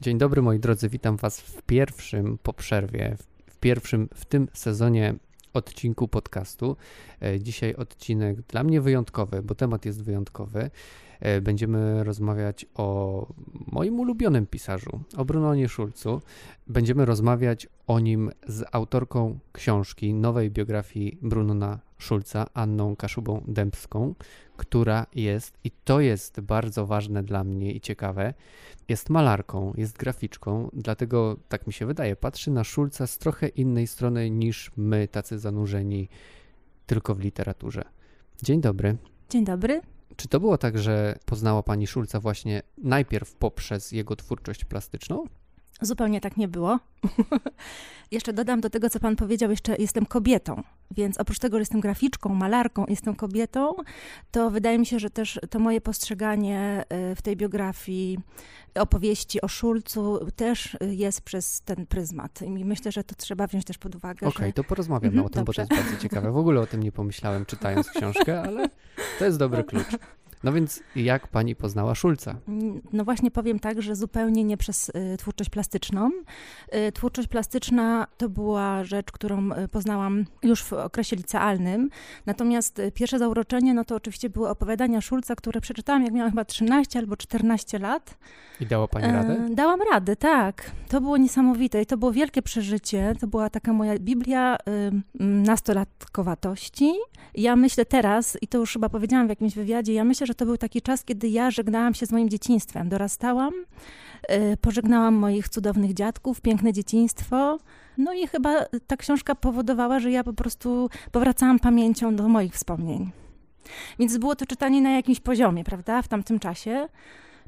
Dzień dobry moi drodzy, witam Was w pierwszym po przerwie, w pierwszym w tym sezonie odcinku podcastu. E, dzisiaj odcinek dla mnie wyjątkowy, bo temat jest wyjątkowy. E, będziemy rozmawiać o moim ulubionym pisarzu, o Brunonie Szulcu. Będziemy rozmawiać o nim z autorką książki nowej biografii Brunona Szulca, Anną Kaszubą Dębską, która jest, i to jest bardzo ważne dla mnie i ciekawe, jest malarką, jest graficzką, dlatego tak mi się wydaje, patrzy na Szulca z trochę innej strony niż my, tacy zanurzeni tylko w literaturze. Dzień dobry. Dzień dobry. Czy to było tak, że poznała pani Szulca właśnie najpierw poprzez jego twórczość plastyczną? Zupełnie tak nie było. jeszcze dodam do tego, co pan powiedział, jeszcze jestem kobietą, więc oprócz tego, że jestem graficzką, malarką, jestem kobietą, to wydaje mi się, że też to moje postrzeganie y, w tej biografii opowieści o Szulcu też jest przez ten pryzmat. I myślę, że to trzeba wziąć też pod uwagę. Okej, okay, że... to porozmawiamy mhm, o tym, dobrze. bo to jest bardzo ciekawe. W ogóle o tym nie pomyślałem, czytając książkę, ale to jest dobry klucz. No więc jak pani poznała Szulca? No właśnie powiem tak, że zupełnie nie przez y, twórczość plastyczną. Y, twórczość plastyczna to była rzecz, którą y, poznałam już w okresie licealnym. Natomiast pierwsze zauroczenie, no to oczywiście były opowiadania Szulca, które przeczytałam jak miałam chyba 13 albo 14 lat. I dała pani radę? Dałam radę, tak. To było niesamowite i to było wielkie przeżycie. To była taka moja Biblia nastolatkowatości. Ja myślę teraz, i to już chyba powiedziałam w jakimś wywiadzie, ja myślę, że to był taki czas, kiedy ja żegnałam się z moim dzieciństwem. Dorastałam, y, pożegnałam moich cudownych dziadków, piękne dzieciństwo. No i chyba ta książka powodowała, że ja po prostu powracałam pamięcią do moich wspomnień. Więc było to czytanie na jakimś poziomie, prawda, w tamtym czasie.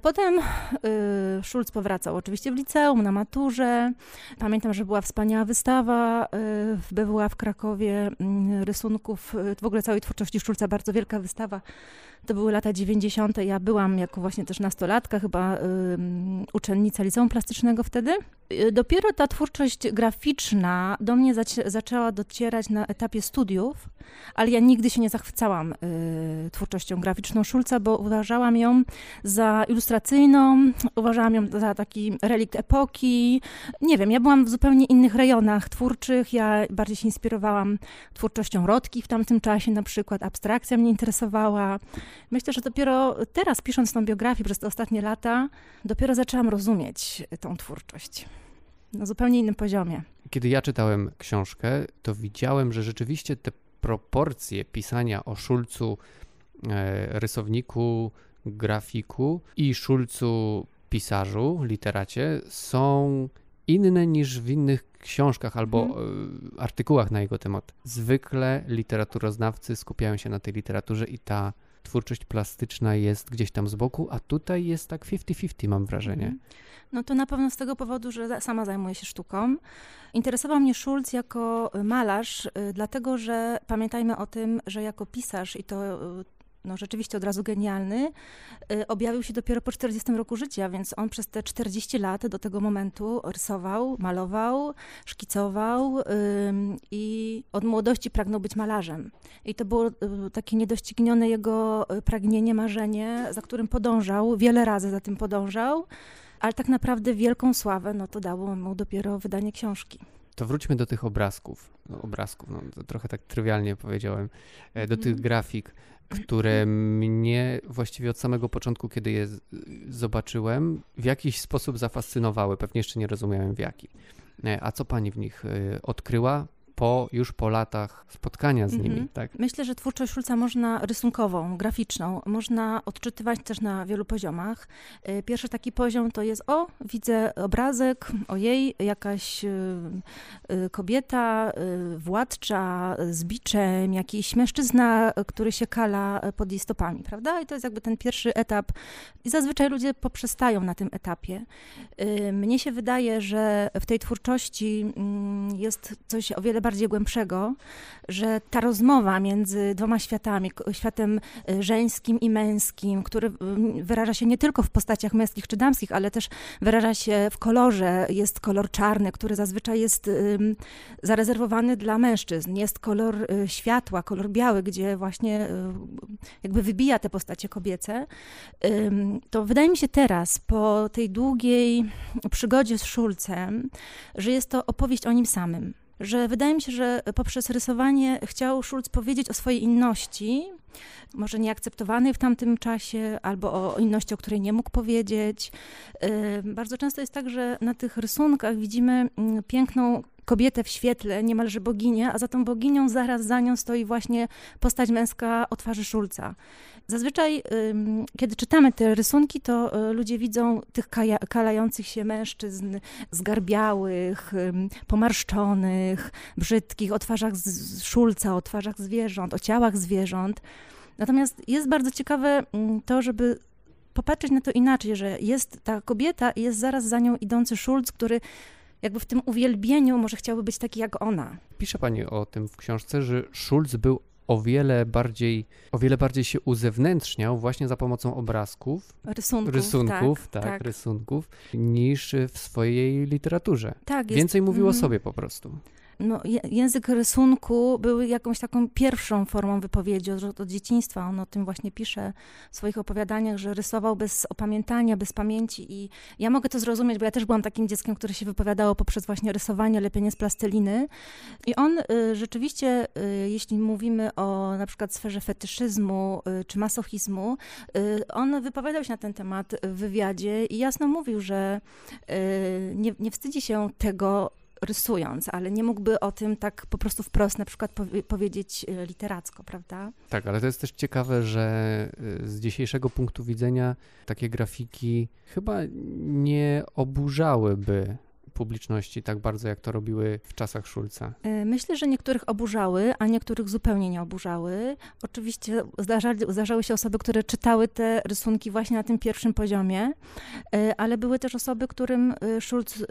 Potem y, Schulz powracał oczywiście w liceum, na maturze. Pamiętam, że była wspaniała wystawa y, w BWA w Krakowie y, rysunków, w ogóle całej twórczości Szulca, bardzo wielka wystawa to były lata 90. Ja byłam jako właśnie też nastolatka, chyba uczennica liceum plastycznego wtedy. Y, dopiero ta twórczość graficzna do mnie zac zaczęła docierać na etapie studiów, ale ja nigdy się nie zachwycałam y, twórczością graficzną Szulca, bo uważałam ją za ilustracyjną, uważałam ją za taki relikt epoki. Nie wiem, ja byłam w zupełnie innych rejonach twórczych. Ja bardziej się inspirowałam twórczością Rodki w tamtym czasie, na przykład abstrakcja mnie interesowała. Myślę, że dopiero teraz, pisząc tą biografię przez te ostatnie lata, dopiero zaczęłam rozumieć tą twórczość na zupełnie innym poziomie. Kiedy ja czytałem książkę, to widziałem, że rzeczywiście te proporcje pisania o Szulcu, e, rysowniku, grafiku i Szulcu, pisarzu, literacie są inne niż w innych książkach albo hmm. artykułach na jego temat. Zwykle literaturoznawcy skupiają się na tej literaturze i ta twórczość plastyczna jest gdzieś tam z boku, a tutaj jest tak 50-50, mam wrażenie. Mhm. No to na pewno z tego powodu, że sama zajmuję się sztuką. Interesował mnie Schulz jako malarz, y, dlatego że pamiętajmy o tym, że jako pisarz, i to y, no rzeczywiście od razu genialny, y, objawił się dopiero po 40 roku życia, więc on przez te 40 lat do tego momentu rysował, malował, szkicował i od młodości pragnął być malarzem. I to było y, takie niedoścignione jego y, pragnienie, marzenie, za którym podążał, wiele razy za tym podążał, ale tak naprawdę wielką sławę no to dało mu dopiero wydanie książki. To wróćmy do tych obrazków. No, obrazków, no, trochę tak trywialnie powiedziałem, e, do tych mhm. grafik które mnie właściwie od samego początku, kiedy je zobaczyłem, w jakiś sposób zafascynowały. Pewnie jeszcze nie rozumiałem w jaki. E, a co pani w nich e, odkryła? Po, już po latach spotkania z nimi. Mm -hmm. tak? Myślę, że twórczość Szulca można rysunkową, graficzną, można odczytywać też na wielu poziomach. Y, pierwszy taki poziom to jest, o, widzę obrazek, ojej, jakaś y, y, kobieta władcza z biczem, jakiś mężczyzna, który się kala pod jej stopami, prawda? I to jest jakby ten pierwszy etap. I zazwyczaj ludzie poprzestają na tym etapie. Mnie się wydaje, że w tej twórczości mm, jest coś o wiele bardziej bardziej głębszego, że ta rozmowa między dwoma światami, światem y, żeńskim i męskim, który wyraża się nie tylko w postaciach męskich czy damskich, ale też wyraża się w kolorze. Jest kolor czarny, który zazwyczaj jest zarezerwowany dla mężczyzn. Jest kolor y, światła, kolor biały, gdzie właśnie jakby wybija te postacie kobiece. To wydaje mi się teraz, po tej długiej przygodzie z Szulcem, że jest to opowieść o nim samym że wydaje mi się, że poprzez rysowanie chciał Schulz powiedzieć o swojej inności, może nieakceptowanej w tamtym czasie, albo o inności, o której nie mógł powiedzieć. Bardzo często jest tak, że na tych rysunkach widzimy mm, piękną kobietę w świetle, niemalże boginię, a za tą boginią zaraz za nią stoi właśnie postać męska o twarzy Szulca. Zazwyczaj, kiedy czytamy te rysunki, to y, ludzie widzą tych kalających się mężczyzn, zgarbiałych, pomarszczonych, brzydkich, o twarzach Szulca, o twarzach zwierząt, o ciałach zwierząt. Natomiast jest bardzo ciekawe to, żeby popatrzeć na to inaczej, że jest ta kobieta i jest zaraz za nią idący Szulc, który jakby w tym uwielbieniu może chciałby być taki jak ona. Pisze pani o tym w książce, że Schulz był o wiele bardziej, o wiele bardziej się uzewnętrzniał właśnie za pomocą obrazków, rysunków, rysunków tak, tak, tak, rysunków, niż w swojej literaturze. Tak, jest, Więcej mówił mm, o mhm. sobie po prostu no, język rysunku był jakąś taką pierwszą formą wypowiedzi od, od, dzieciństwa. On o tym właśnie pisze w swoich opowiadaniach, że rysował bez opamiętania, bez pamięci i ja mogę to zrozumieć, bo ja też byłam takim dzieckiem, które się wypowiadało poprzez właśnie rysowanie, lepienie z plasteliny. I on y, rzeczywiście, y, jeśli mówimy o na przykład sferze fetyszyzmu y, czy masochizmu, y, on wypowiadał się na ten temat w wywiadzie i jasno mówił, że y, nie, nie wstydzi się tego, rysując, ale nie mógłby o tym tak po prostu wprost na przykład powiedzieć y, literacko, prawda? Tak, ale to jest też ciekawe, że y, z dzisiejszego punktu widzenia takie grafiki chyba nie oburzałyby publiczności tak bardzo, jak to robiły w czasach Szulca? E, myślę, że niektórych oburzały, a niektórych zupełnie nie oburzały. Oczywiście zdarzali, zdarzały się osoby, które czytały te rysunki właśnie na tym pierwszym poziomie, e, ale były też osoby, którym e, Schulz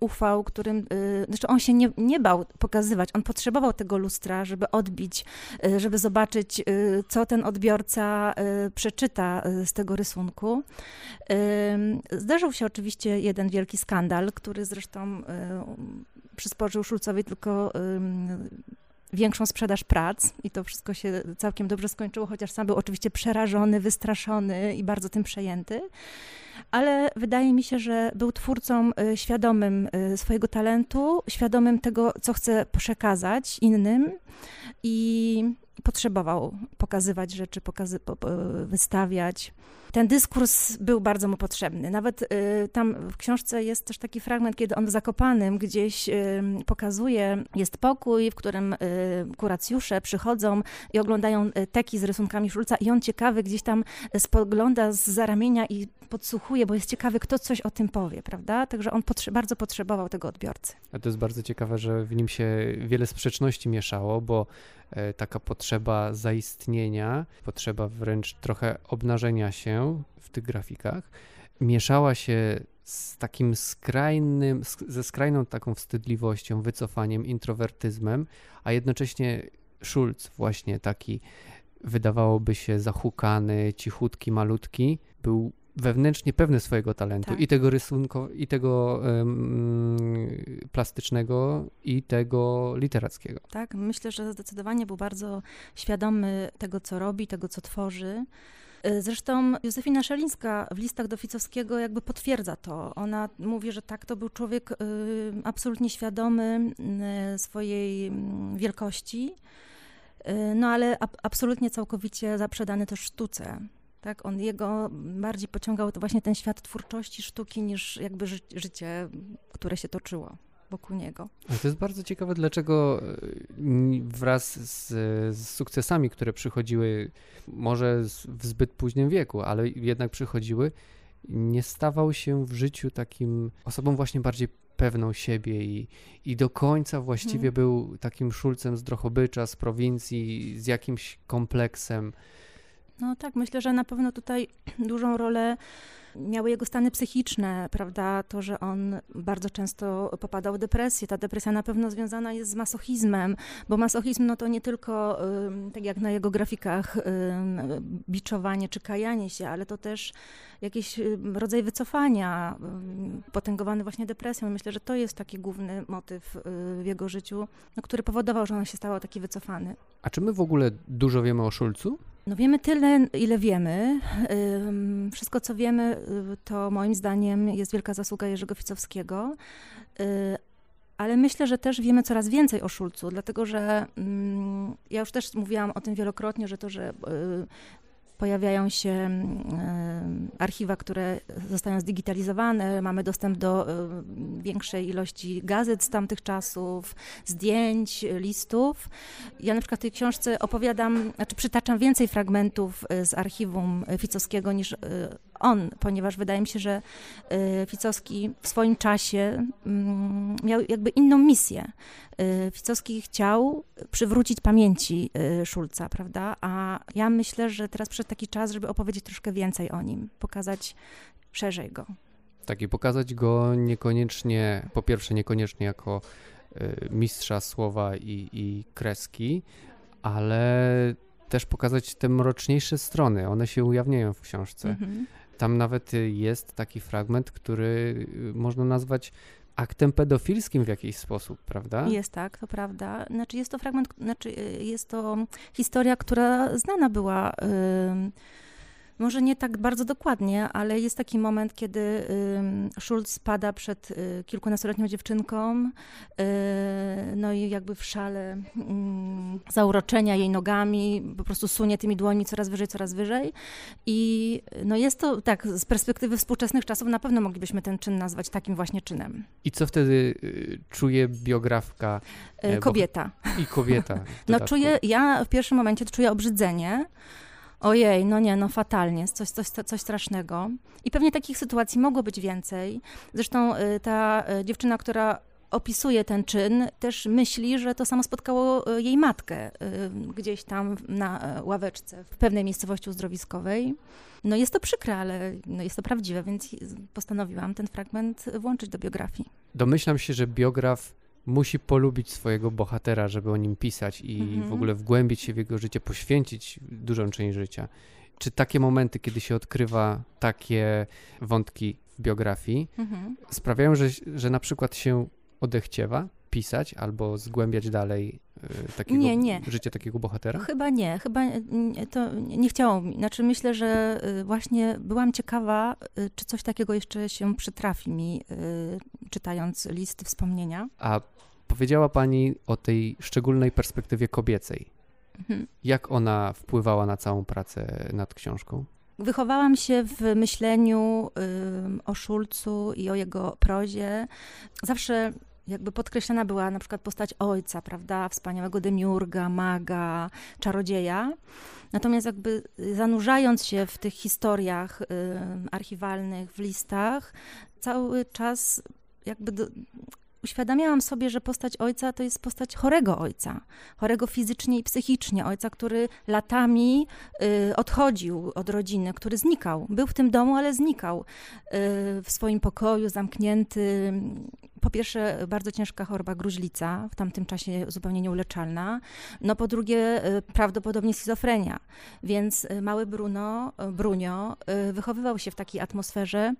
ufał, którym, znaczy on się nie, nie bał pokazywać, on potrzebował tego lustra, żeby odbić, żeby zobaczyć, co ten odbiorca przeczyta z tego rysunku. Zdarzył się oczywiście jeden wielki skandal, który zresztą zresztą y, przysporzył Szulcowi tylko większą sprzedaż prac i to wszystko się całkiem dobrze skończyło, chociaż sam był oczywiście przerażony, wystraszony i bardzo tym przejęty. Ale wydaje mi się, że był twórcą y, świadomym y, swojego talentu, świadomym tego, co chce przekazać innym i potrzebował pokazywać rzeczy, pokazy wystawiać. Ten dyskurs był bardzo mu potrzebny. Nawet y, tam w książce jest też taki fragment, kiedy on w Zakopanym gdzieś y, pokazuje, jest pokój, w którym y, kuracjusze przychodzą i oglądają y, teki z rysunkami Szulca i on ciekawy gdzieś tam spogląda z zaramienia i podsłuchuje, bo jest ciekawy, kto coś o tym powie, prawda? Także on potrze bardzo potrzebował tego odbiorcy. A to jest bardzo ciekawe, że w nim się wiele sprzeczności mieszało, bo e, taka potrzeba zaistnienia, potrzeba wręcz trochę obnażenia się w tych grafikach, mieszała się z takim skrajnym, ze skrajną taką wstydliwością, wycofaniem, introwertyzmem, a jednocześnie Schulz właśnie taki wydawałoby się zahukany, cichutki, malutki, był wewnętrznie pewny swojego talentu tak. i tego rysunku, i tego um, plastycznego, i tego literackiego. Tak, myślę, że zdecydowanie był bardzo świadomy tego, co robi, tego, co tworzy. Y, zresztą Józefina Szelińska w listach do Ficowskiego jakby potwierdza to. Ona mówi, że tak, to był człowiek y, absolutnie świadomy y, swojej mm, wielkości, no ale absolutnie całkowicie zaprzedany też sztuce. Tak, on jego bardziej pociągał to właśnie ten świat twórczości sztuki niż jakby ży życie, które się toczyło wokół niego. Ale to jest bardzo ciekawe, dlaczego e, wraz z, z, sukcesami, które przychodziły, może w zbyt późnym wieku, ale jednak przychodziły, nie stawał się w życiu takim osobą właśnie bardziej pewną siebie i, i do końca właściwie hmm. był takim szulcem z Drohobycza, z prowincji, z jakimś kompleksem No tak, myślę, że na pewno tutaj dużą rolę miały jego stany psychiczne, prawda? To, że on bardzo często popadał w depresję. Ta depresja na pewno związana jest z masochizmem, bo masochizm no to nie tylko, tak jak na jego grafikach, biczowanie czy kajanie się, ale to też jakiś rodzaj wycofania, potęgowany właśnie depresją. Myślę, że to jest taki główny motyw y, w jego życiu, no, który powodował, że on się stał taki wycofany. A czy my w ogóle dużo wiemy o Szulcu? No wiemy tyle, ile wiemy. Wszystko, co wiemy, y, to moim zdaniem jest wielka zasługa Jerzego Ficowskiego. Y, ale myślę, że też wiemy coraz więcej o Szulcu, dlatego że ja już też mówiłam o tym wielokrotnie, że to, że y, pojawiają się mm, archiwa, które zostają zdigitalizowane, mamy dostęp do większej ilości gazet z tamtych czasów, zdjęć, listów. Ja na przykład w tej książce opowiadam, znaczy przytaczam więcej fragmentów z archiwum Ficowskiego niż on, ponieważ wydaje mi się, że Ficowski w swoim czasie mm, miał jakby inną misję. Ficowski chciał przywrócić pamięci Szulca, prawda? A ja myślę, że teraz przyszedł taki czas, żeby opowiedzieć troszkę więcej o nim, pokazać szerzej go. Tak, i pokazać go niekoniecznie, po pierwsze, niekoniecznie jako mistrza słowa i, i kreski, ale też pokazać te mroczniejsze strony. One się ujawniają w książce. Mhm. Tam nawet jest taki fragment, który można nazwać aktem pedofilskim w jakiś sposób, prawda? Jest tak, to prawda. Znaczy jest to fragment, znaczy jest to historia, która znana była. Yy może nie tak bardzo dokładnie, ale jest taki moment, kiedy Schulz spada przed y, kilkunastoletnią dziewczynką, y, no i jakby w szale mm, zauroczenia jej nogami, po prostu sunie tymi dłońmi coraz wyżej, coraz wyżej. I no jest to, tak, z perspektywy współczesnych czasów na pewno moglibyśmy ten czyn nazwać takim właśnie czynem. I co wtedy y, czuje biografka? Kobieta. I kobieta. No czuję, ja w pierwszym momencie czuję obrzydzenie, ojej, no nie, no fatalnie, coś, coś, coś strasznego. I pewnie takich sytuacji mogło być więcej. Zresztą y, ta y, dziewczyna, która opisuje ten czyn, też myśli, że to samo spotkało y, jej matkę gdzieś tam na ławeczce w pewnej miejscowości uzdrowiskowej. No jest to przykre, ale no jest to prawdziwe, więc postanowiłam ten fragment włączyć do biografii. Domyślam się, że biograf musi polubić swojego bohatera, żeby o nim pisać i mhm. w ogóle wgłębić się w jego życie, poświęcić dużą część życia. Czy takie momenty, kiedy się odkrywa takie wątki w biografii, mhm. sprawiają, że, że na przykład się odechciewa pisać albo zgłębiać dalej takiego, nie, nie. życie takiego bohatera? Chyba nie, chyba to nie chciało mi. Znaczy myślę, że y, właśnie byłam ciekawa, y, czy coś takiego jeszcze się przytrafi mi, czytając listy wspomnienia. A powiedziała Pani o tej szczególnej perspektywie kobiecej. Mhm. Jak ona wpływała na całą pracę nad książką? Wychowałam się w myśleniu y, o Szulcu i o jego prozie. Zawsze jakby podkreślana była na przykład postać ojca, prawda, wspaniałego demiurga, maga, czarodzieja. Natomiast jakby zanurzając się w tych historiach y, archiwalnych, w listach, cały czas jakby do, uświadamiałam sobie, że postać ojca to jest postać chorego ojca, chorego fizycznie i psychicznie, ojca, który latami y, odchodził od rodziny, który znikał. Był w tym domu, ale znikał y, w swoim pokoju, zamknięty. Po pierwsze, bardzo ciężka choroba gruźlica, w tamtym czasie zupełnie nieuleczalna. No po drugie, y, prawdopodobnie schizofrenia. Więc y, mały Bruno, y, Brunio, wychowywał się w takiej atmosferze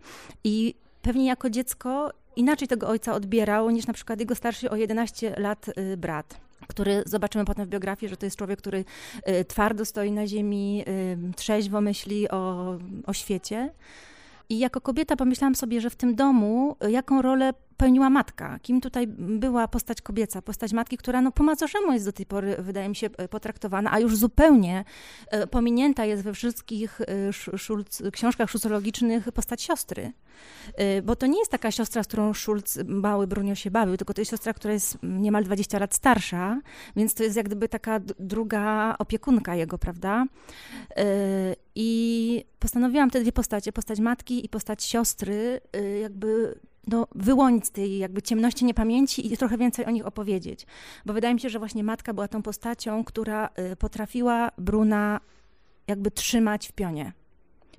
i pewnie jako dziecko inaczej tego ojca odbierał niż na przykład jego starszy o 11 lat y, brat który zobaczymy potem w biografii, że to jest człowiek, który y, twardo stoi na ziemi, y, trzeźwo myśli o, o świecie. I jako kobieta pomyślałam sobie, że w tym domu jaką rolę pełniła matka, kim tutaj była postać kobieca, postać matki, która no, po macoszemu jest do tej pory, wydaje mi się, e, potraktowana, a już zupełnie e, pominięta jest we wszystkich e, Schulz, książkach szulcologicznych postać siostry. Bo to nie jest taka siostra, z którą Schulz, mały Brunio się bawił, tylko to jest siostra, która jest niemal 20 lat starsza, więc to jest jak gdyby taka druga opiekunka jego, prawda? I postanowiłam te dwie postacie, postać matki i postać siostry, jakby no, wyłonić z tej jakby ciemności niepamięci i trochę więcej o nich opowiedzieć. Bo wydaje mi się, że właśnie matka była tą postacią, która y, potrafiła Bruna jakby trzymać w pionie.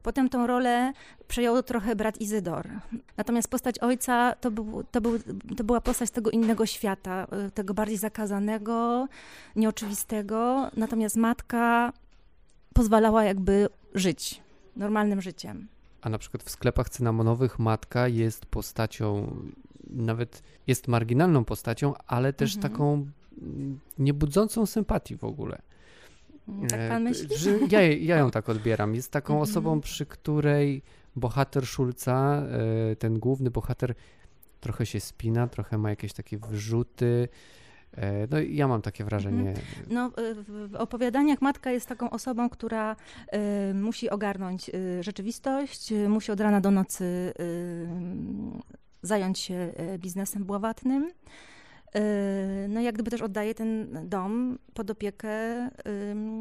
Potem tą rolę przejął trochę brat Izydor. Natomiast postać ojca to, był, to, był, to była postać tego innego świata, y, tego bardziej zakazanego, nieoczywistego. Natomiast matka pozwalała jakby żyć normalnym życiem. A na przykład w sklepach cynamonowych matka jest postacią, nawet jest marginalną postacią, ale też mhm. taką mm, niebudzącą sympatii w ogóle. Tak pan e, myśli? Ja, ja ją tak odbieram. Jest taką mhm. osobą, przy której bohater Szulca, e, ten główny bohater, trochę się spina, trochę ma jakieś takie wrzuty. E, no ja mam takie wrażenie. Mhm. No, w opowiadaniach matka jest taką osobą, która y, musi ogarnąć y, rzeczywistość, y, musi od rana do nocy zająć się biznesem bławatnym. No jak gdyby też oddaje ten dom pod opiekę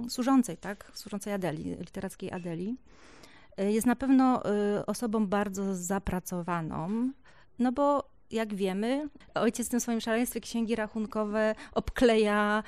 służącej, tak? Służącej Adeli, literackiej Adeli. Jest na pewno osobą bardzo zapracowaną, no bo jak wiemy, ojciec w tym swoim szaleństwie księgi rachunkowe obkleja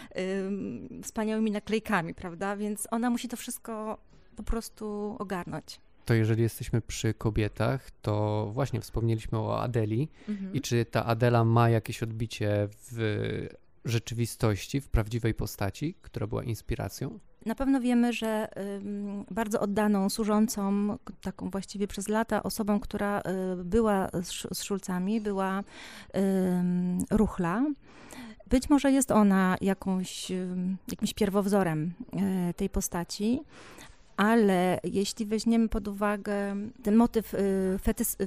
y, wspaniałymi naklejkami, prawda? Więc ona musi to wszystko po prostu ogarnąć. To jeżeli jesteśmy przy kobietach, to właśnie wspomnieliśmy o Adeli mhm. i czy ta Adela ma jakieś odbicie w rzeczywistości, w prawdziwej postaci, która była inspiracją? Na pewno wiemy, że bardzo oddaną, służącą, taką właściwie przez lata osobą, która y, była z Szulcami, była Ruchla. Być może jest ona jakąś, jakimś pierwowzorem y, tej postaci, ale jeśli weźmiemy pod uwagę ten motyw y,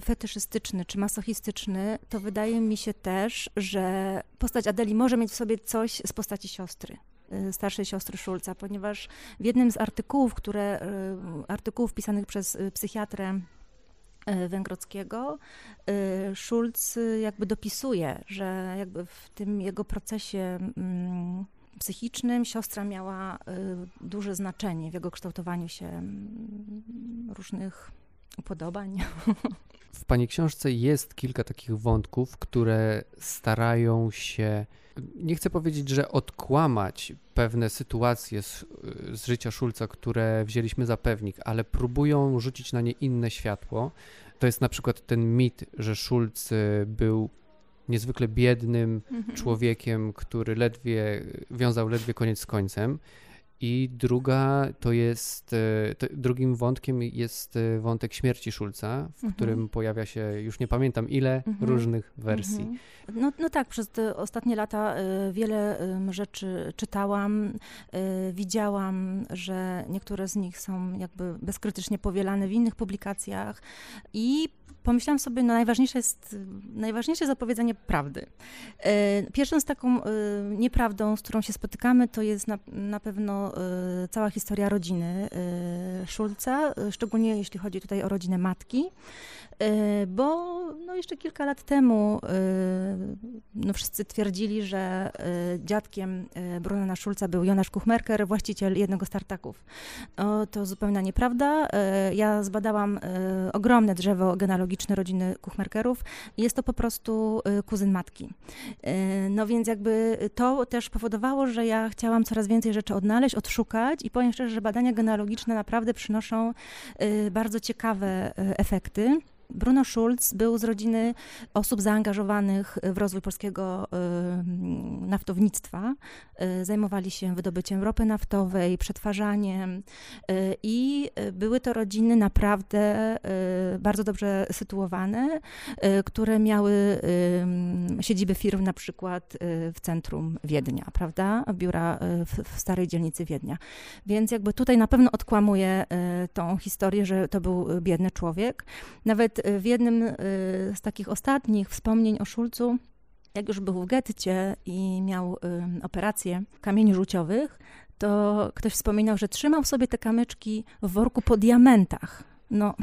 fetyszystyczny czy masochistyczny, to wydaje mi się też, że postać Adeli może mieć w sobie coś z postaci siostry. Y, starszej siostry Szulca, ponieważ w jednym z artykułów, które, y, artykułów pisanych przez y, psychiatrę Węgrockiego, Szulc jakby dopisuje, że jakby w tym jego procesie mm, psychicznym siostra miała duże znaczenie w jego kształtowaniu się mm, różnych upodobań. W pani książce jest kilka takich wątków, które starają się nie chcę powiedzieć, że odkłamać pewne sytuacje z, z, życia Szulca, które wzięliśmy za pewnik, ale próbują rzucić na nie inne światło. To jest na przykład ten mit, że Szulc y, był niezwykle biednym mhm. człowiekiem, który ledwie wiązał ledwie koniec z końcem. I druga to jest, e, to drugim wątkiem jest e, wątek śmierci Szulca, w mhm. którym pojawia się, już nie pamiętam ile, mhm. różnych wersji. Mhm. No, no tak, przez te ostatnie lata e, wiele rzeczy czytałam, widziałam, że niektóre z nich są jakby bezkrytycznie powielane w innych publikacjach i pomyślałam sobie, no najważniejsze jest, najważniejsze zapowiedzenie prawdy. E, pierwszą z taką e, nieprawdą, z którą się spotykamy, to jest na, na pewno e, cała historia rodziny Szulca, szczególnie jeśli chodzi tutaj o rodzinę matki. Bo no jeszcze kilka lat temu no wszyscy twierdzili, że dziadkiem Brunona Schulza był Jonasz Kuchmerker, właściciel jednego z tartaków. No, to zupełna nieprawda. Ja zbadałam ogromne drzewo genealogiczne rodziny Kuchmerkerów jest to po prostu kuzyn matki. No więc jakby to też powodowało, że ja chciałam coraz więcej rzeczy odnaleźć, odszukać i powiem szczerze, że badania genealogiczne naprawdę przynoszą bardzo ciekawe efekty. Bruno Schulz był z rodziny osób zaangażowanych w rozwój polskiego naftownictwa. Y, zajmowali się wydobyciem ropy naftowej, przetwarzaniem y, i były to rodziny naprawdę bardzo dobrze sytuowane, które miały siedziby firm na przykład w centrum Wiednia, prawda? Biura w, starej dzielnicy Wiednia. Więc jakby tutaj na pewno odkłamuję tą historię, że to był biedny człowiek. Nawet w jednym y, z takich ostatnich wspomnień o Szulcu, jak już był w getcie i miał y, operację kamieni żółciowych, to ktoś wspominał, że trzymał sobie te kamyczki w worku po diamentach. No,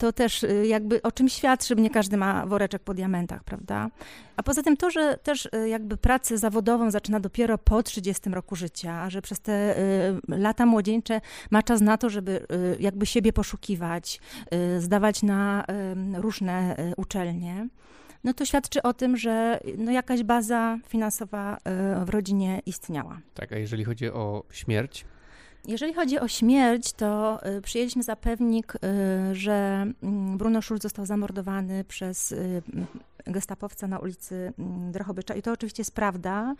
to też y, jakby o czym świadczy, nie każdy ma woreczek po diamentach, prawda? A poza tym to, że też y, jakby pracę zawodową zaczyna dopiero po 30 roku życia, że przez te y, lata młodzieńcze ma czas na to, żeby jakby siebie poszukiwać, zdawać na różne uczelnie no to świadczy o tym, że no jakaś baza finansowa w rodzinie istniała. Tak, a jeżeli chodzi o śmierć, Jeżeli chodzi o śmierć, to y, przyjęliśmy za pewnik, y, że mm, Bruno Schulz został zamordowany przez y, gestapowca na ulicy mm, Drohobycza. I to oczywiście jest prawda.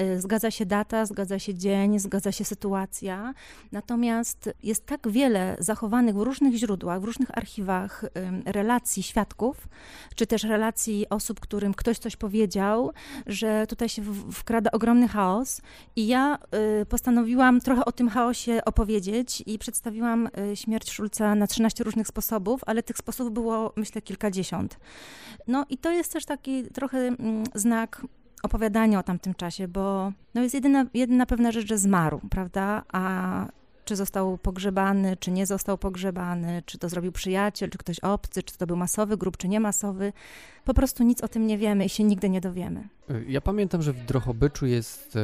Y, zgadza się data, zgadza się dzień, zgadza się sytuacja. Natomiast jest tak wiele zachowanych w różnych źródłach, w różnych archiwach relacji świadków, czy też relacji osób, którym ktoś coś powiedział, że tutaj się wkrada ogromny chaos. I ja y, postanowiłam trochę o tym chaosie opowiedzieć i przedstawiłam y, śmierć Szulca na 13 różnych sposobów, ale tych sposobów było, myślę, kilkadziesiąt. No i to jest też taki trochę mm, znak opowiadania o tamtym czasie, bo no jest jedyna, jedyna pewna rzecz, że zmarł, prawda? A czy został pogrzebany, czy nie został pogrzebany, czy to zrobił przyjaciel, czy ktoś obcy, czy to był masowy grup, czy nie masowy. Po prostu nic o tym nie wiemy i się nigdy nie dowiemy. Ja pamiętam, że w Drohobyczu jest e,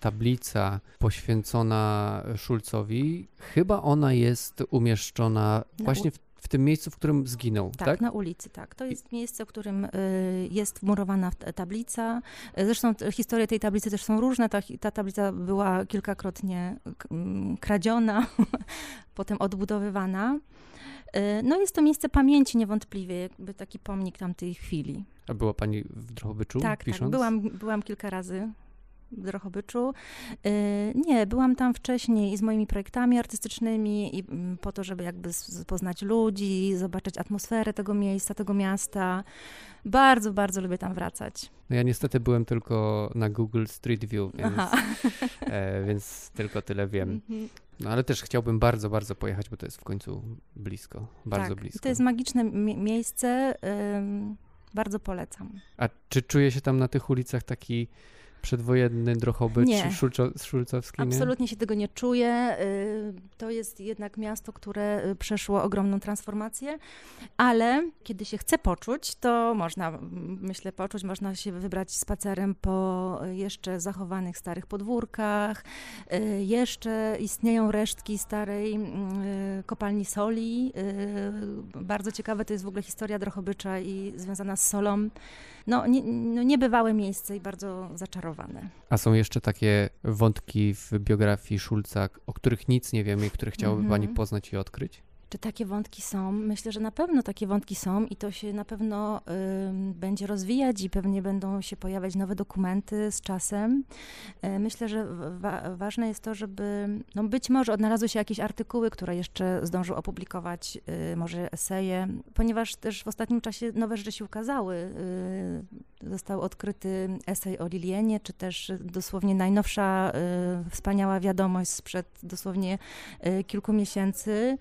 tablica poświęcona Szulcowi. Chyba ona jest umieszczona właśnie w w tym miejscu, w którym zginął, tak? Tak, na ulicy, tak. To jest miejsce, w którym y, jest wmurowana tablica. Zresztą historie tej tablicy też są różne. Ta, ta tablica była kilkakrotnie kradziona, potem odbudowywana. Y, no jest to miejsce pamięci niewątpliwie, jakby taki pomnik tamtej chwili. A była pani w Drohobyczu tak, tak pisząc? Tak, byłam, byłam kilka razy Drohobyczu. Y, nie, byłam tam wcześniej i z moimi projektami artystycznymi i mm, po to, żeby jakby poznać ludzi, zobaczyć atmosferę tego miejsca, tego miasta. Bardzo, bardzo lubię tam wracać. No ja niestety byłem tylko na Google Street View, więc, e, więc tylko tyle wiem. Mhm. No ale też chciałbym bardzo, bardzo pojechać, bo to jest w końcu blisko, bardzo tak, blisko. To jest magiczne miejsce, bardzo polecam. A czy czuje się tam na tych ulicach taki przedwojenny Drohobycz nie. Szulcowski? Absolutnie się tego nie czuję. Y, to jest jednak miasto, które y, przeszło ogromną transformację, ale kiedy się chce poczuć, to można, myślę, poczuć, można się wybrać spacerem po jeszcze zachowanych starych podwórkach. Y, jeszcze istnieją resztki starej kopalni soli. Bardzo ciekawe to jest w ogóle historia Drohobycza i związana z solą no, nie, no niebywałe miejsce i bardzo zaczarowane. A są jeszcze takie wątki w biografii Szulca, o których nic nie wiemy i które chciałaby. Pani poznać i odkryć? Czy takie wątki są? Myślę, że na pewno takie wątki są i to się na pewno y, będzie rozwijać i pewnie będą się pojawiać nowe dokumenty z czasem. Y, myślę, że wa ważne jest to, żeby no być może odnalazły się jakieś artykuły, które jeszcze zdążył opublikować, y, może eseje, ponieważ też w ostatnim czasie nowe rzeczy się ukazały. Y, został odkryty esej o Lilienie, czy też dosłownie najnowsza y, wspaniała wiadomość sprzed dosłownie y, kilku miesięcy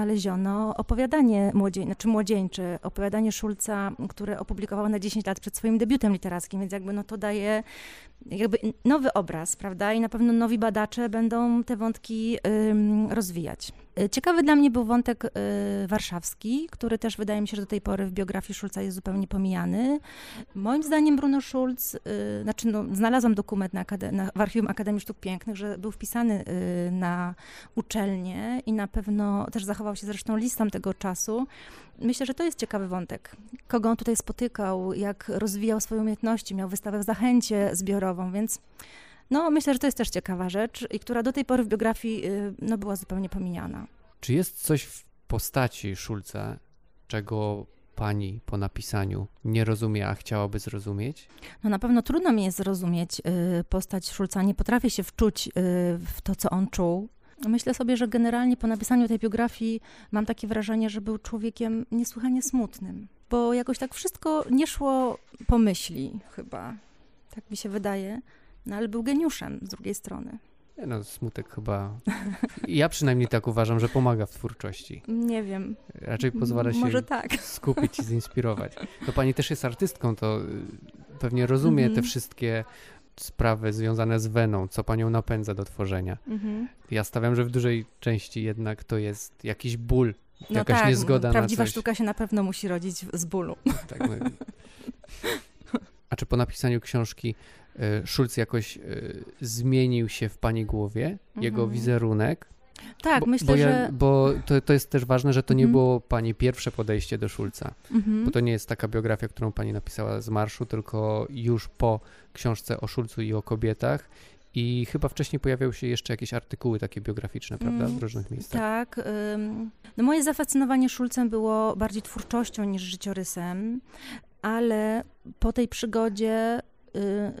odnaleziono opowiadanie znaczy młodzieńcze, opowiadanie Szulca, które opublikował na 10 lat przed swoim debiutem literackim, więc jakby no to daje jakby nowy obraz, prawda? I na pewno nowi badacze będą te wątki rozwijać. Y, ciekawy dla mnie był wątek y, warszawski, który też wydaje mi się, że do tej pory w biografii Szulca jest zupełnie pomijany. Moim zdaniem Bruno Schulz, y, znaczy no, znalazłam dokument na, na, w Archiwum Akademii Sztuk Pięknych, że był wpisany na uczelnię i na pewno też zachował się zresztą listem tego czasu. Myślę, że to jest ciekawy wątek. Kogo on tutaj spotykał, jak rozwijał swoje umiejętności, miał wystawę w Zachęcie zbiorową, więc no, myślę, że to jest też ciekawa rzecz i która do tej pory w biografii y, no, była zupełnie pomijana. Czy jest coś w postaci Szulca, czego pani po napisaniu nie rozumie, a chciałaby zrozumieć? No na pewno trudno mi jest zrozumieć y, postać Szulca. Nie potrafię się wczuć y, w to, co on czuł. Myślę sobie, że generalnie po napisaniu tej biografii mam takie wrażenie, że był człowiekiem niesłychanie smutnym, bo jakoś tak wszystko nie szło po myśli chyba. Tak mi się wydaje. No ale był geniuszem z drugiej strony. Nie no, smutek chyba. Ja przynajmniej tak uważam, że pomaga w twórczości. Nie wiem. Raczej pozwala się Może tak. skupić i zinspirować. To pani też jest artystką, to y, pewnie rozumie mm -hmm. te wszystkie sprawy związane z weną, co panią napędza do tworzenia. Mm -hmm. Ja stawiam, że w dużej części jednak to jest jakiś ból, no jakaś tak, niezgoda prawdziwa na coś. sztuka się na pewno musi rodzić z bólu. Tak, no. A czy po napisaniu książki Schulz jakoś e, zmienił się w pani głowie, mhm. jego wizerunek. Tak, bo, myślę, bo ja, że. Bo to, to jest też ważne, że to nie mhm. było pani pierwsze podejście do Schulza. Mhm. Bo to nie jest taka biografia, którą pani napisała z marszu, tylko już po książce o Szulcu i o kobietach I chyba wcześniej pojawiały się jeszcze jakieś artykuły takie biograficzne, prawda, w Mm, różnych miejscach. Tak. No moje zafascynowanie Szulcem było bardziej twórczością niż życiorysem, ale po tej przygodzie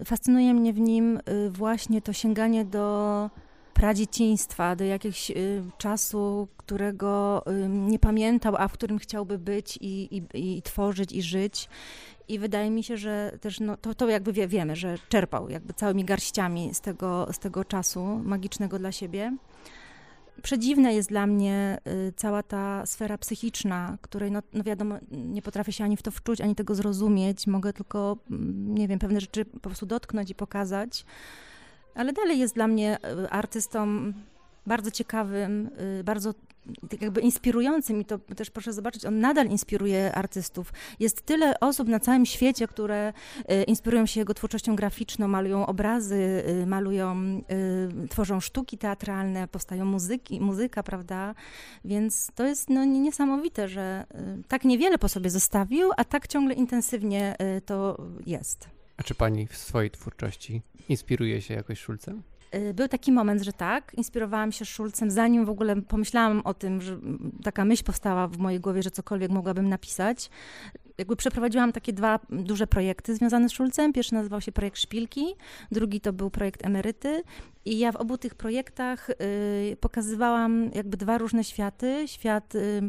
fascynuje mnie w nim y, właśnie to sięganie do pradzieciństwa, do jakiegoś y, czasu, którego y, nie pamiętał, a w którym chciałby być i, i, i tworzyć i żyć. I wydaje mi się, że też no, to, to jakby wie, wiemy, że czerpał jakby całymi garściami z tego, z tego czasu magicznego dla siebie. Przedziwna jest dla mnie y, cała ta sfera psychiczna, której, no, no wiadomo, nie potrafię się ani w to wczuć, ani tego zrozumieć. Mogę tylko, mm, nie wiem, pewne rzeczy po prostu dotknąć i pokazać. Ale dalej jest dla mnie y, artystą bardzo ciekawym, y, bardzo tak jakby inspirującym i to też proszę zobaczyć, on nadal inspiruje artystów. Jest tyle osób na całym świecie, które y, inspirują się jego twórczością graficzną, malują obrazy, y, malują, y, tworzą sztuki teatralne, powstają muzyki, muzyka, prawda? Więc to jest no, niesamowite, że tak niewiele po sobie zostawił, a tak ciągle intensywnie to jest. A czy pani w swojej twórczości inspiruje się jakoś Szulcem? Y, Był taki moment, że tak, inspirowałam się Szulcem, zanim w ogóle pomyślałam o tym, że taka myśl powstała w mojej głowie, że cokolwiek mogłabym napisać. Jakby przeprowadziłam takie dwa duże projekty związane z Szulcem. Pierwszy nazywał się projekt Szpilki, drugi to był projekt Emeryty. I ja w obu tych projektach y, pokazywałam jakby dwa różne światy. Świat y,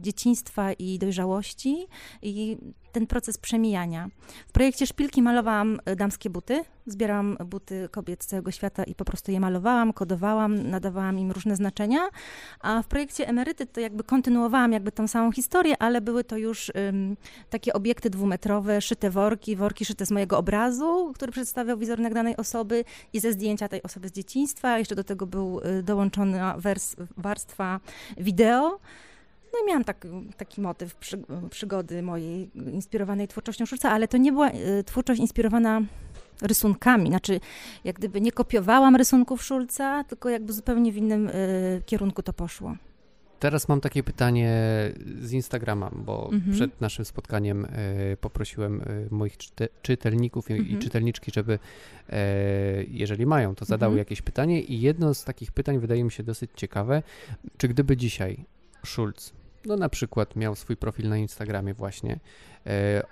dzieciństwa i dojrzałości i ten proces przemijania. W projekcie Szpilki malowałam y, damskie buty. Zbierałam buty kobiet z całego świata i po prostu je malowałam, kodowałam, nadawałam im różne znaczenia. A w projekcie Emeryty to jakby kontynuowałam jakby tą samą historię, ale były to już ym, takie obiekty dwumetrowe, szyte worki, worki szyte z mojego obrazu, który przedstawiał wizerunek danej osoby i ze zdjęcia tej osoby z dzieciństwa. Jeszcze do tego był y, dołączona wers- warstwa wideo. No i miałam tak, taki motyw przy, przygody mojej inspirowanej twórczością Szulca, ale to nie była y, twórczość inspirowana rysunkami. Znaczy, jak gdyby nie kopiowałam rysunków Szulca, tylko jakby zupełnie w innym y, kierunku to poszło. Teraz mam takie pytanie z Instagrama, bo Mhm. przed naszym spotkaniem e, poprosiłem e, moich czyte, czytelników i, i Mhm. czytelniczki, żeby e, jeżeli mają, to zadały Mhm. jakieś pytanie i jedno z takich pytań wydaje mi się dosyć ciekawe. Czy gdyby dzisiaj Schulz, no na przykład miał swój profil na Instagramie właśnie,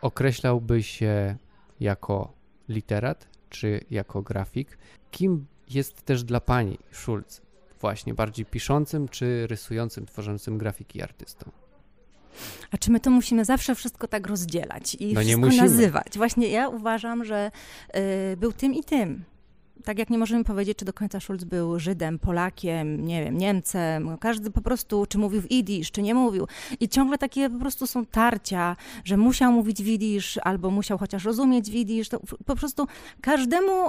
określałby się jako literat czy jako grafik? Kim jest też dla pani Schulz? Właśnie, bardziej piszącym czy rysującym, tworzącym grafiki artystą? A czy my to musimy zawsze wszystko tak rozdzielać i No wszystko nazywać? Właśnie ja uważam, że y, był tym i tym. Tak jak nie możemy powiedzieć, czy do końca Schulz był Żydem, Polakiem, nie wiem, Niemcem. Każdy po prostu, czy mówił w idisz, czy nie mówił. I ciągle takie po prostu są tarcia, że musiał mówić w idisz, albo musiał chociaż rozumieć w idisz. To po prostu każdemu,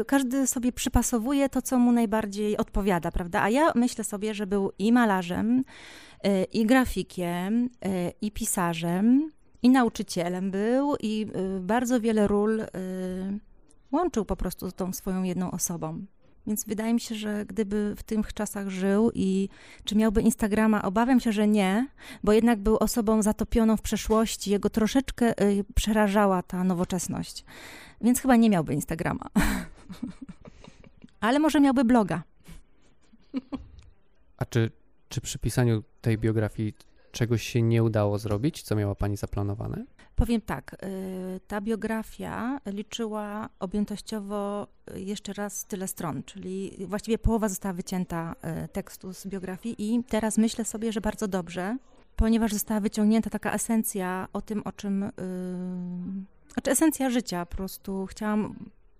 y, każdy sobie przypasowuje to, co mu najbardziej odpowiada, prawda? A ja myślę sobie, że był i malarzem, y, i grafikiem, y, i pisarzem, i nauczycielem był, i y, bardzo wiele ról y, łączył po prostu z tą swoją jedną osobą. Więc wydaje mi się, że gdyby w tych czasach żył i czy miałby Instagrama, obawiam się, że nie, bo jednak był osobą zatopioną w przeszłości, jego troszeczkę y, przerażała ta nowoczesność. Więc chyba nie miałby Instagrama. Ale może miałby bloga. A czy, czy przy pisaniu tej biografii czegoś się nie udało zrobić, co miała pani zaplanowane? Powiem tak, y, ta biografia liczyła objętościowo y, jeszcze raz tyle stron, czyli właściwie połowa została wycięta y, tekstu z biografii i teraz myślę sobie, że bardzo dobrze, ponieważ została wyciągnięta taka esencja o tym, o czym, znaczy esencja życia, po prostu chciałam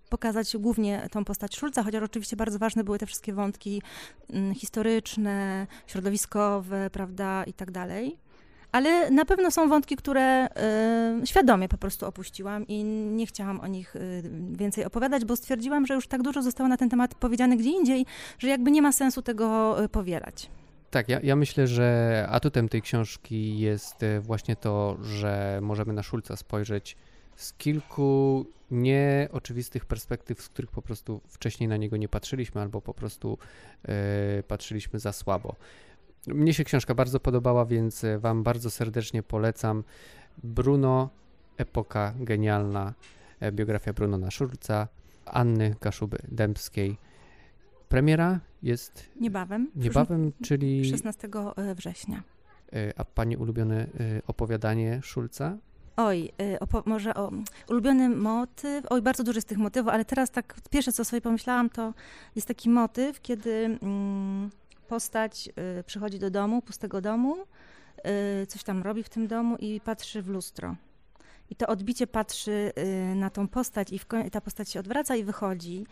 pokazać głównie tą postać Szulca, chociaż oczywiście bardzo ważne były te wszystkie wątki mm, historyczne, środowiskowe, prawda, i tak dalej. Ale na pewno są wątki, które y, świadomie po prostu opuściłam i nie chciałam o nich y, więcej opowiadać, bo stwierdziłam, że już tak dużo zostało na ten temat powiedziane gdzie indziej, że jakby nie ma sensu tego y, powielać. Tak, ja, ja myślę, że atutem tej książki jest e, właśnie to, że możemy na Szulca spojrzeć z kilku nieoczywistych perspektyw, z których po prostu wcześniej na niego nie patrzyliśmy, albo po prostu e, patrzyliśmy za słabo. Mnie się książka bardzo podobała, więc e, Wam bardzo serdecznie polecam. Bruno, epoka genialna, e, biografia Bruno na Szulca. Anny Kaszuby-Dębskiej. Premiera jest Niebawem. niebawem, czyli 16 września. a pani ulubione opowiadanie Szulca? Oj, y, może o ulubiony motyw. Oj, bardzo dużo z tych motywów, ale teraz tak pierwsze, co sobie pomyślałam, to jest taki motyw, kiedy mm, postać y, przychodzi do domu, pustego domu, y, coś tam robi w tym domu i patrzy w lustro. I to odbicie patrzy na tą postać i ta postać się odwraca i wychodzi.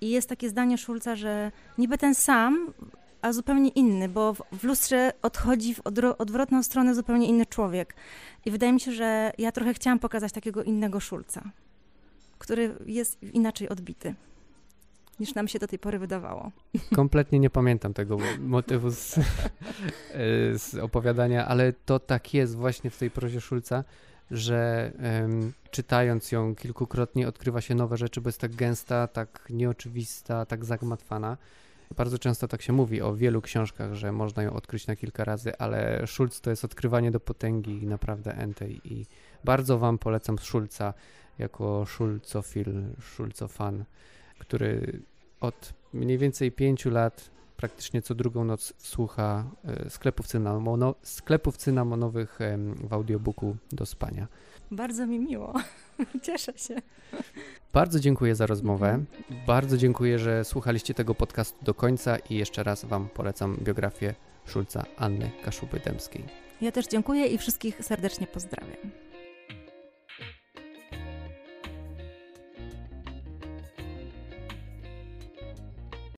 I jest takie zdanie Szulca, że niby ten sam, a zupełnie inny, bo w, w lustrze odchodzi w odro- odwrotną stronę zupełnie inny człowiek. I wydaje mi się, że ja trochę chciałam pokazać takiego innego Szulca, który jest inaczej odbity, niż nam się do tej pory wydawało. Kompletnie nie pamiętam tego motywu z, z opowiadania, ale to tak jest właśnie w tej prozie Szulca, że em, czytając ją kilkukrotnie odkrywa się nowe rzeczy, bo jest tak gęsta, tak nieoczywista, tak zagmatwana. Bardzo często tak się mówi o wielu książkach, że można ją odkryć na kilka razy, ale Schulz to jest odkrywanie do potęgi naprawdę entej i bardzo wam polecam Schulza jako Schulzofil, Schulzofan, który od mniej więcej pięciu lat praktycznie co drugą noc słucha e, sklepów, cynamono, sklepów cynamonowych w audiobooku do spania. Bardzo mi miło. Cieszę się. Bardzo dziękuję za rozmowę. Bardzo dziękuję, że słuchaliście tego podcastu do końca i jeszcze raz Wam polecam biografię Szulca Anny Kaszuby-Dębskiej. Ja też dziękuję i wszystkich serdecznie pozdrawiam.